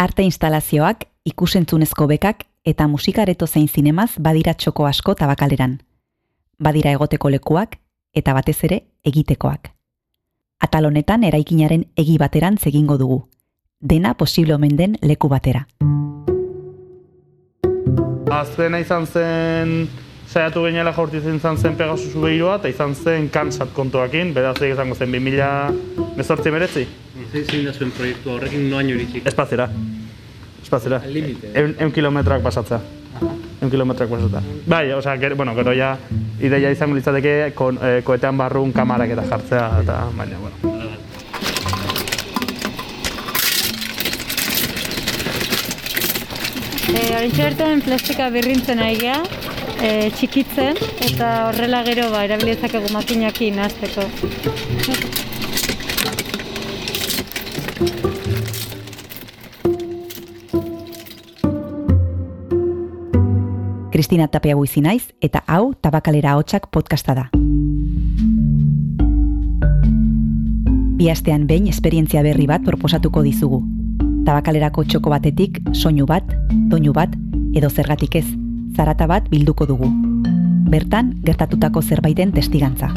Arte instalazioak, ikusentzunezko bekak eta musikareto zein zinemaz badira txoko asko tabakaleran. Badira egoteko lekuak eta batez ere egitekoak. Atal honetan eraikinaren egi bateran zegingo dugu. Dena posible omen den leku batera. Azkena izan zen saiatu gainela jaurti izan zen Pegasusu behiroa, eta izan zen kansat kontuakin, beraz izango zen 2000 mezortzi meretzi. Zein da zuen proiektu horrekin noaino iritsik? Espazera. Espazera. Al límite. Eun, eun kilometroak pasatzea. Eun kilometroak pasatzea. Bai, osea, gero, bueno, gero ja, ideia izango litzateke kon, eh, koetean barrun kamarak eta jartzea, eta baina, bueno. Eh, Horintxe bertan plastika birrintzen ari eh, txikitzen, eta horrela gero ba, erabilizakegu makinakin nahazteko. Kristina Tapia guizi naiz eta hau Tabakalera Hotsak podcasta da. Bi astean behin esperientzia berri bat proposatuko dizugu. Tabakalerako txoko batetik soinu bat, doinu bat edo zergatik ez, zarata bat bilduko dugu. Bertan gertatutako zerbaiten testigantza.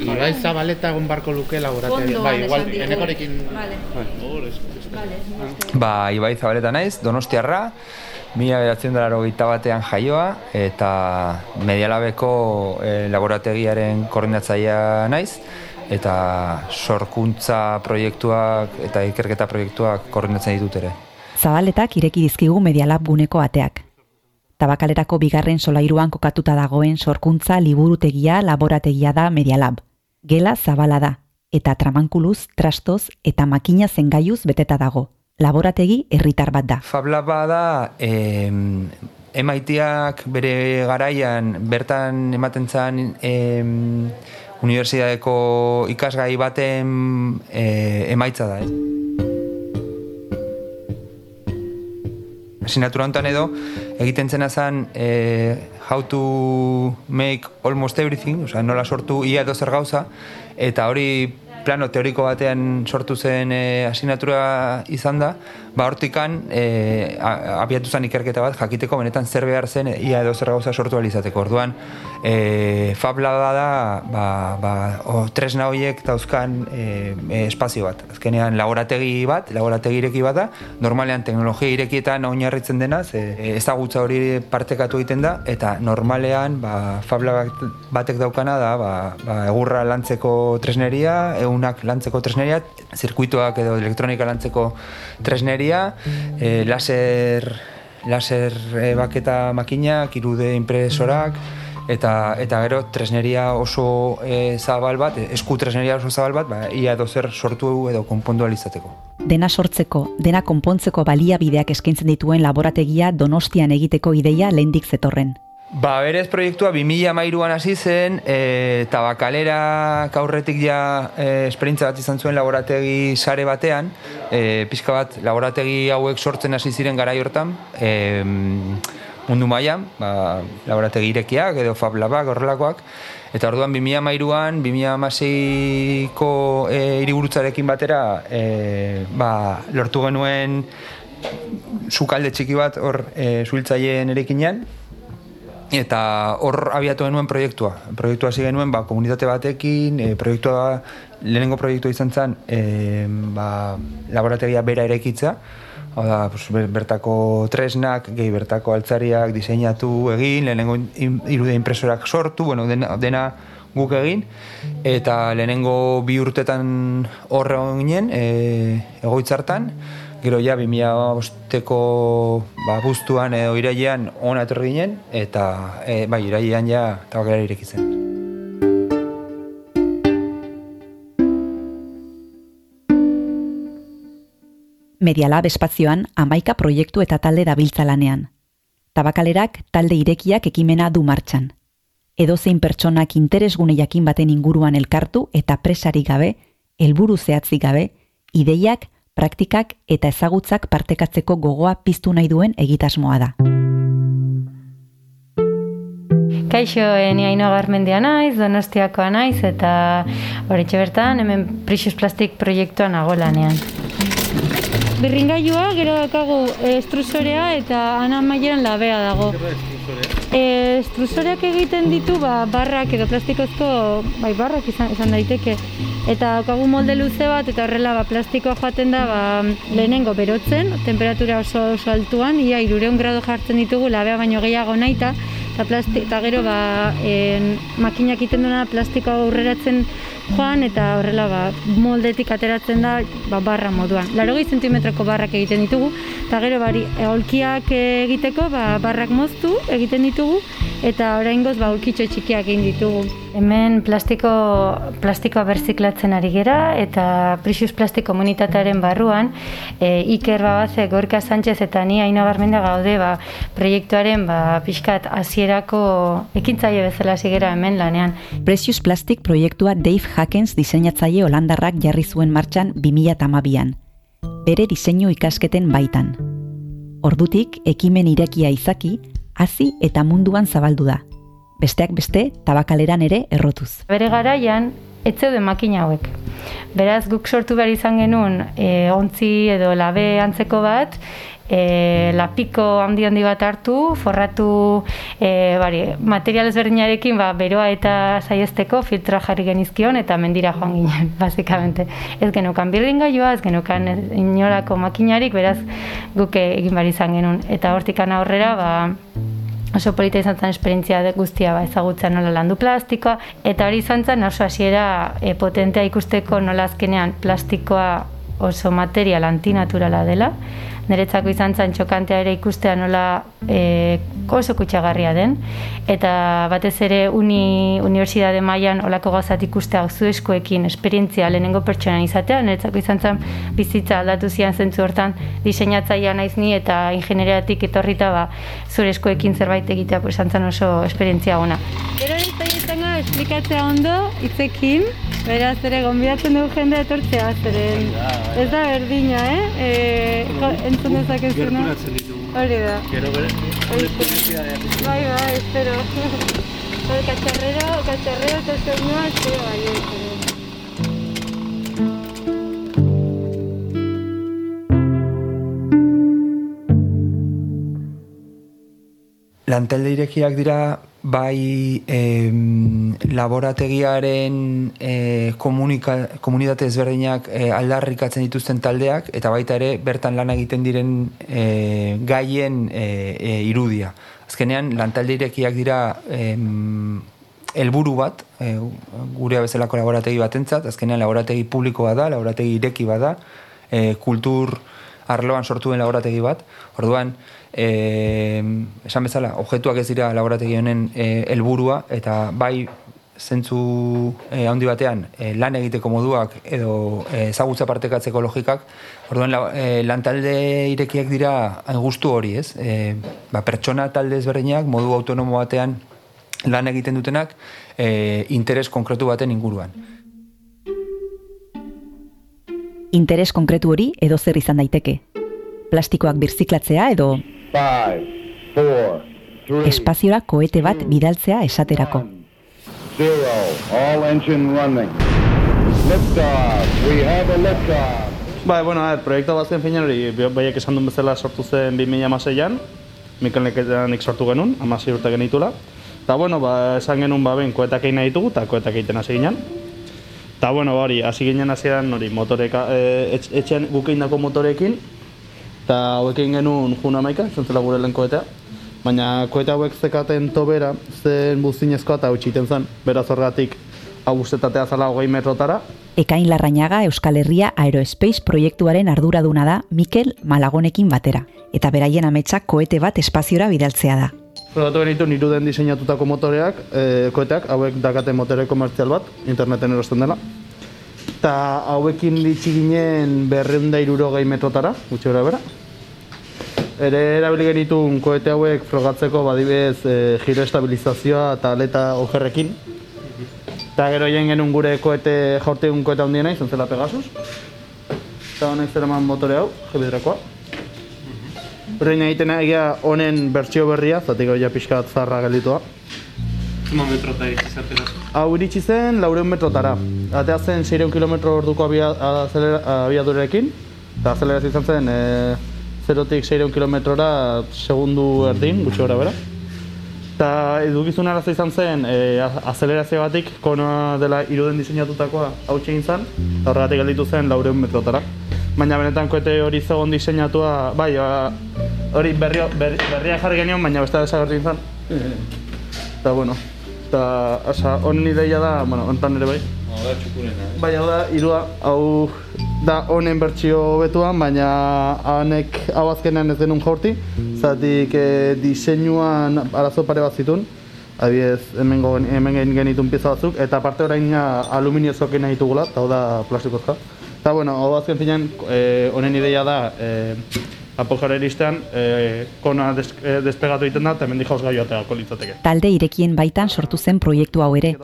Ibai Zabaleta egon barko luke laborategia. Ondo, Bai, igual, enekorekin... Vale. Bai. Ba, Ibai Zabaleta naiz, Donostiarra, mila beratzen dara batean jaioa, eta medialabeko eh, laborategiaren koordinatzailea naiz, eta sorkuntza proiektuak eta ikerketa proiektuak koordinatzen ditut ere. Zabaletak ireki dizkigu Medialab guneko ateak. Tabakalerako bigarren solairuan kokatuta dagoen sorkuntza liburutegia laborategia da Medialab. Gela zabala da, eta tramankuluz, trastoz eta makina zengaiuz beteta dago. Laborategi herritar bat da. Fablaba da, em, emaitiak bere garaian bertan ematen zen em, unibertsitateko ikasgai baten e, emaitza da. Eh? Asignatura honetan edo, egiten zena zen eh, how to make almost everything, osea, nola sortu ia edo zer gauza, eta hori plano teoriko batean sortu zen e, asignatura izan da, ba hortikan e, abiatu zen ikerketa bat jakiteko benetan zer behar zen e, ia edo zer gauza sortu ahal izateko. Orduan, e, Fabla da, ba, ba, o, tresna horiek dauzkan e, e, espazio bat. Azkenean laborategi bat, laborategi ireki bat da, normalean teknologia irekietan oinarritzen dena, ze e, ezagutza hori partekatu egiten da, eta normalean ba, Fabla bat- batek daukana da, ba, ba, egurra lantzeko tresneria, eunak lantzeko tresneria, zirkuitoak edo elektronika lantzeko tresneria, e, laser, laser e, baketa makinak, irude impresorak, eta eta gero tresneria oso e, zabal bat, esku tresneria oso zabal bat, ba, ia edo zer sortu edo konpondu ahal izateko. Dena sortzeko, dena konpontzeko baliabideak eskaintzen dituen laborategia donostian egiteko ideia lehendik zetorren. Ba, berez proiektua 2013an hasi zen, e, tabakalera aurretik ja e, esperintza bat izan zuen laborategi sare batean, e, pixka bat laborategi hauek sortzen hasi ziren garai hortan, e, mundu mailan, ba, laborategi irekiak edo Fab Labak horrelakoak, eta orduan 2013an, 2016ko e, hiriburutzarekin batera, e, ba, lortu genuen sukalde txiki bat hor e, suhiltzaileen erekinean, eta hor abiatu genuen proiektua. Proiektua hasi genuen ba, komunitate batekin, e, proiektua, lehenengo proiektua izan zen, e, ba, laborategia bera erekitzea, Hau da, pues, ber- bertako tresnak, gehi bertako altzariak diseinatu egin, lehenengo irude impresorak sortu, bueno, dena, dena guk egin, eta lehenengo bi urtetan horre ginen, e, egoitzartan, gero ja 2005ko ba, buztuan edo irailean ona etorri ginen, eta e, bai, irailean ja tabakalera irekitzen. Medialab espazioan amaika proiektu eta talde dabiltza lanean. Tabakalerak talde irekiak ekimena du martxan. Edozein pertsonak interesgune jakin baten inguruan elkartu eta presari gabe, helburu zehatzik gabe, ideiak praktikak eta ezagutzak partekatzeko gogoa piztu nahi duen egitasmoa da. Kaixo, eh, ni haino garmendia naiz, donostiakoa naiz, eta horretxe bertan, hemen Precious Plastic proiektuan nago lanean. Birringailua, gero dakagu eh, estrusorea eta ana maieran labea dago. E, estrusoreak egiten ditu ba, barrak edo plastikozko bai, barrak izan, izan daiteke. Eta daukagu molde luze bat eta horrela ba, plastikoa joaten da ba, lehenengo berotzen, temperatura oso, oso altuan, ia irureun grado jartzen ditugu labea baino gehiago naita, eta, plasti, eta gero ba, en, makinak iten duena plastikoa aurreratzen joan eta horrela ba, moldetik ateratzen da ba, barra moduan. Laro zentimetroko barrak egiten ditugu, eta gero bari, egiteko ba, barrak moztu egiten ditugu, eta oraingoz ba, aholkitxo txikiak egin ditugu. Hemen plastiko, plastikoa berziklatzen ari gera, eta Precious Plastik komunitatearen barruan, e, Iker Babaze, Gorka Sánchez eta ni Aino Garmenda gaude ba, proiektuaren ba, pixkat hasierako ekintzaile bezala zigera hemen lanean. Precious Plastic proiektua Dave Hackens diseinatzaile holandarrak jarri zuen martxan 2008an, bere diseinu ikasketen baitan. Ordutik, ekimen irekia izaki, hasi eta munduan zabaldu da. Besteak beste, tabakaleran ere errotuz. Bere garaian, ez zeuden makina hauek. Beraz, guk sortu behar izan genuen e, ontzi edo labe antzeko bat, e, lapiko handi handi bat hartu, forratu e, bari, material ezberdinarekin ba, beroa eta saiesteko filtra jarri genizkion eta mendira joan ginen, basikamente. Ez genukan birringailua, ez genukan inolako makinarik, beraz guk egin bari izan genuen. Eta hortikan aurrera, ba, oso polita izan zen esperientzia guztia ba, ezagutzen nola landu plastikoa, eta hori izan zen oso hasiera e, potentea ikusteko nola azkenean plastikoa oso material antinaturala dela, niretzako izan zen txokantea ere ikustea nola e, oso kutsagarria den, eta batez ere uni, unibertsitate mailan olako gazat ikustea zu eskoekin esperientzia lehenengo pertsona izatea, niretzako izan zen bizitza aldatu zian zentzu hortan diseinatzaia naiz ni eta ingenieriatik etorrita ba, zure eskoekin zerbait egitea pues, zen oso esperientzia ona. Gero izango esplikatzea ondo, itzekin, beraz ere gonbidatzen dugu jende etortzea, zeren ez da berdina, eh? E, entzun dezakezuna. Hori da. Gero bere, Bai, bai, espero. El cacharrero, cacharrero eta soinua, espero bai, espero. Lantalde irekiak dira bai em, laborategiaren e, komunika, komunitate ezberdinak e, aldarrikatzen dituzten taldeak eta baita ere bertan lan egiten diren e, gaien e, e, irudia. Azkenean lantalde irekiak dira em, helburu bat, e, gurea bezalako laborategi batentzat, azkenean laborategi publikoa da, laborategi ireki bada, e, kultur arloan sortu den laborategi bat. Orduan, e, esan bezala, objektuak ez dira laborategi honen eh, helburua eta bai zentzu e, handi batean e, lan egiteko moduak edo e, ezagutza partekatzeko logikak, orduan la, e, lan talde irekiak dira gustu hori, ez? E, ba, pertsona talde ezberdinak modu autonomo batean lan egiten dutenak e, interes konkretu baten inguruan. Interes konkretu hori edo zer izan daiteke. Plastikoak birziklatzea edo Five, four, three, espaziora koete bat bidaltzea esaterako. zero. All engine running. Liftoff. We have a liftoff. Ba, bueno, a ver, proiektu bat zen finean hori, baiek esan duen bezala sortu zen 2006an, Mikel Neketeanik sortu genuen, amasei urte genitula. Eta, bueno, ba, esan genuen ba, ben, koetak egin nahi ditugu, eta koetak egiten hasi ginen. Eta, bueno, hori, hasi ginen hasieran hori, motoreka, e, etx, etxean guk egindako motorekin, eta hauek egin genuen juna maika, izan zela gure lehen koetea. Baina koeta hauek zekaten tobera, zen buzinezkoa eta utxiten zen, beraz horregatik hau ustetatea zala hogei metrotara, Ekain Larrañaga Euskal Herria Aerospace proiektuaren arduraduna da Mikel Malagonekin batera, eta beraien ametsak koete bat espaziora bidaltzea da. Probatu genitu niru den diseinatutako motoreak, e, koeteak, hauek dakate motore komertzial bat, interneten erosten dela. Eta hauekin ditxi ginen berreunda irurogei metrotara, gutxi gara bera. Ere erabili genitun koete hauek frogatzeko badibez e, giro estabilizazioa eta aleta okerrekin. Eta gero jen genuen gure koete jaurtegun koete handiena izan zela Pegasus. Eta honek zer eman motore hau, jebidrakoa. Horrein egiten egia honen bertsio berria, zatik hau ja pixka bat zarra gelditua. Zuma metrota izatera. Hau iritsi zen laureun metrotara. Atea zen 600 km orduko abia, azelera- abiadurekin, eta azeleraz izan zen e, zerotik 600 kilometrora segundu erdin, gutxi gora bera. Eta edukizun arazo izan zen, e, a- azelerazio batik, konoa dela iruden diseinatutakoa hau egin zen, eta horregatik gelditu zen laureun metrotara. Baina benetan koete hori zegoen diseinatua, bai, ba, hori berri, berri, berria jarri genion, baina beste desagertu izan. Eta bueno, eta oza, honen ideia da, bueno, hontan ere bai. Bai, hau da, irua, hau da honen bertsio betuan, baina hanek hau azkenean ez genuen jaurti, zatik e, diseinuan arazo pare bat zitun, adibidez, hemen, hemen gen- genitun pieza batzuk, eta parte orain ja aluminiozkoak nahi ditugula, eta hau da plastikozka. Eta bueno, hau azken finean, e, honen ideia da, e, apojara iristean, e, kona des, e, despegatu egiten da, eta hemen jauz gaio ateako litzateke. Talde irekien baitan sortu zen proiektu hau ere,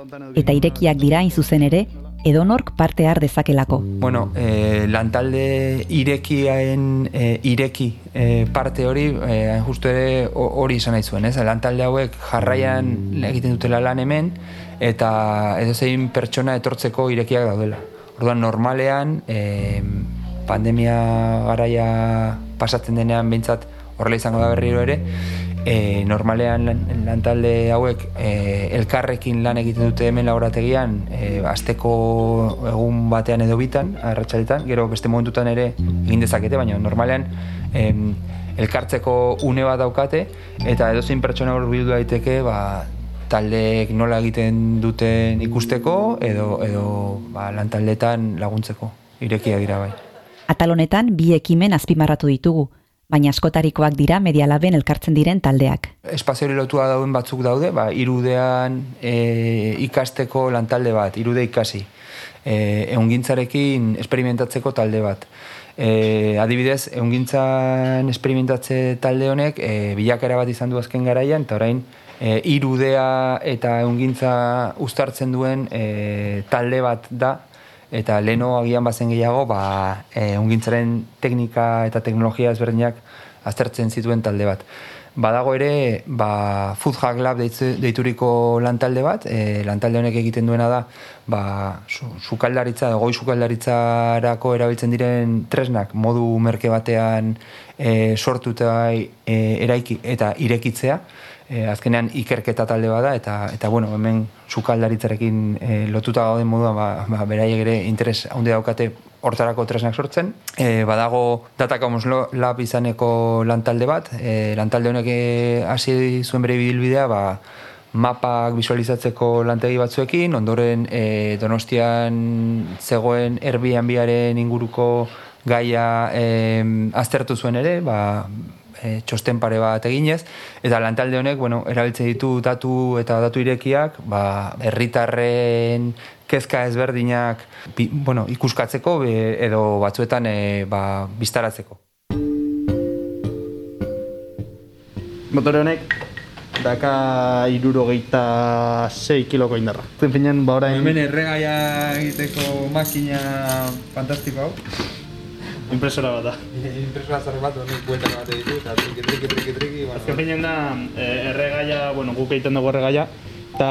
eta irekiak dira hain zuzen ere, edonork parte har dezakelako. Bueno, e, lantalde irekiaen e, ireki e, parte hori, e, justu ere ho- hori izan nahi zuen, ez? Lantalde hauek jarraian egiten dutela lan hemen, eta edozein pertsona etortzeko irekiak daudela. Orduan, normalean, e, pandemia garaia pasatzen denean behintzat horrela izango da berriro ere, e, normalean lan, lantalde hauek e, elkarrekin lan egiten dute hemen laborategian e, asteko egun batean edo bitan, arratsaletan, gero beste momentutan ere egin dezakete, baina normalean em, elkartzeko une bat daukate eta edozein pertsona hurbildu daiteke ba, taldeek nola egiten duten ikusteko edo, edo ba, lantaldetan laguntzeko irekia dira bai. Atal honetan bi ekimen azpimarratu ditugu, baina askotarikoak dira medialaben elkartzen diren taldeak. espazio hori lotua dauden batzuk daude, ba, irudean e, ikasteko lantalde bat, irude ikasi. E, eungintzarekin esperimentatzeko talde bat. E, adibidez, eungintzan esperimentatze talde honek e, bilakera bat izan du azken garaian, eta orain e, irudea eta eungintza uztartzen duen e, talde bat da, eta leno agian bazen gehiago, ba, e, ungintzaren teknika eta teknologia ezberdinak aztertzen zituen talde bat. Badago ere, ba, Food Hack Lab deituriko lantalde bat, e, lantalde honek egiten duena da, ba, su, sukaldaritza, goi sukaldaritzarako erabiltzen diren tresnak modu merke batean e, sortu eta e, eraiki eta irekitzea, e, azkenean ikerketa talde bada eta eta bueno, hemen sukaldaritzarekin e, lotuta gauden moduan ba, ba beraiek ere interes handi daukate hortarako tresnak sortzen. E, badago Data Commons Lab izaneko lantalde bat, e, lantalde honek hasi zuen bere bilbidea, ba, mapak visualizatzeko lantegi batzuekin, ondoren e, Donostian zegoen Airbnb-aren inguruko gaia e, aztertu zuen ere, ba, e, txosten pare bat eginez, eta lantalde honek, bueno, erabiltzen ditu datu eta datu irekiak, ba, herritarren kezka ezberdinak bi, bueno, ikuskatzeko be- edo batzuetan e, ba, biztaratzeko. Motore honek daka irurogeita 6 kiloko indarra. Zen finean, ba orain... erregaia egiteko makina fantastiko hau. Impresora bat da. Impresora zer bat, honek bueltan bat ditu, eta triki, triki, triki, triki, Azken finean da, eh, erregaia, bueno, guk egiten dugu erregaia, eta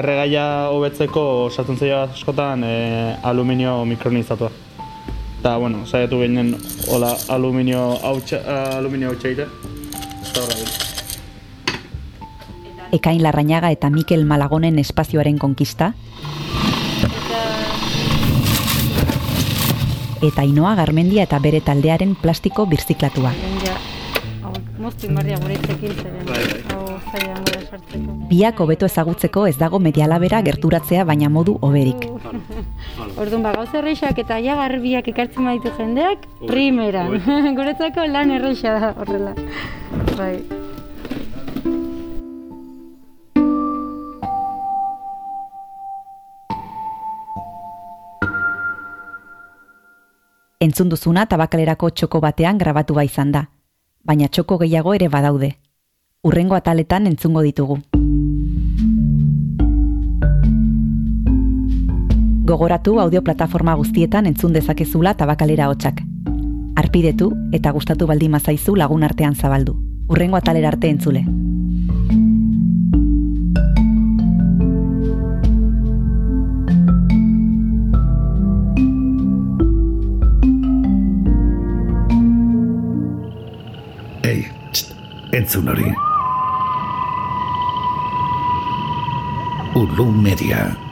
erregaia hobetzeko sartzen zaio askotan eh, aluminio mikronizatua. Eta, bueno, saiatu ginen, hola, aluminio hautsa, aluminio hautsa egiten. Eta horra. Ekain Larrañaga eta Mikel Malagonen espazioaren konkista, eta Inoa Garmendia eta bere taldearen plastiko birziklatua. Bai, bai. Biak hobeto ezagutzeko ez dago medialabera gerturatzea baina modu oberik. Orduan, ba, gauza erreixak eta ja garbiak ekartzen baditu jendeak, primeran. Guretzako lan erreixa da horrela. Bai. Entzun duzuna tabakalerako txoko batean grabatua izan da, baina txoko gehiago ere badaude. Urrengo ataletan entzungo ditugu. Gogoratu audio plataforma guztietan entzun dezakezula tabakalera hotxak. Arpidetu eta gustatu baldin mazaizu lagun artean zabaldu. Urrengo atalera arte entzule. Entzun hori. Ulu Media.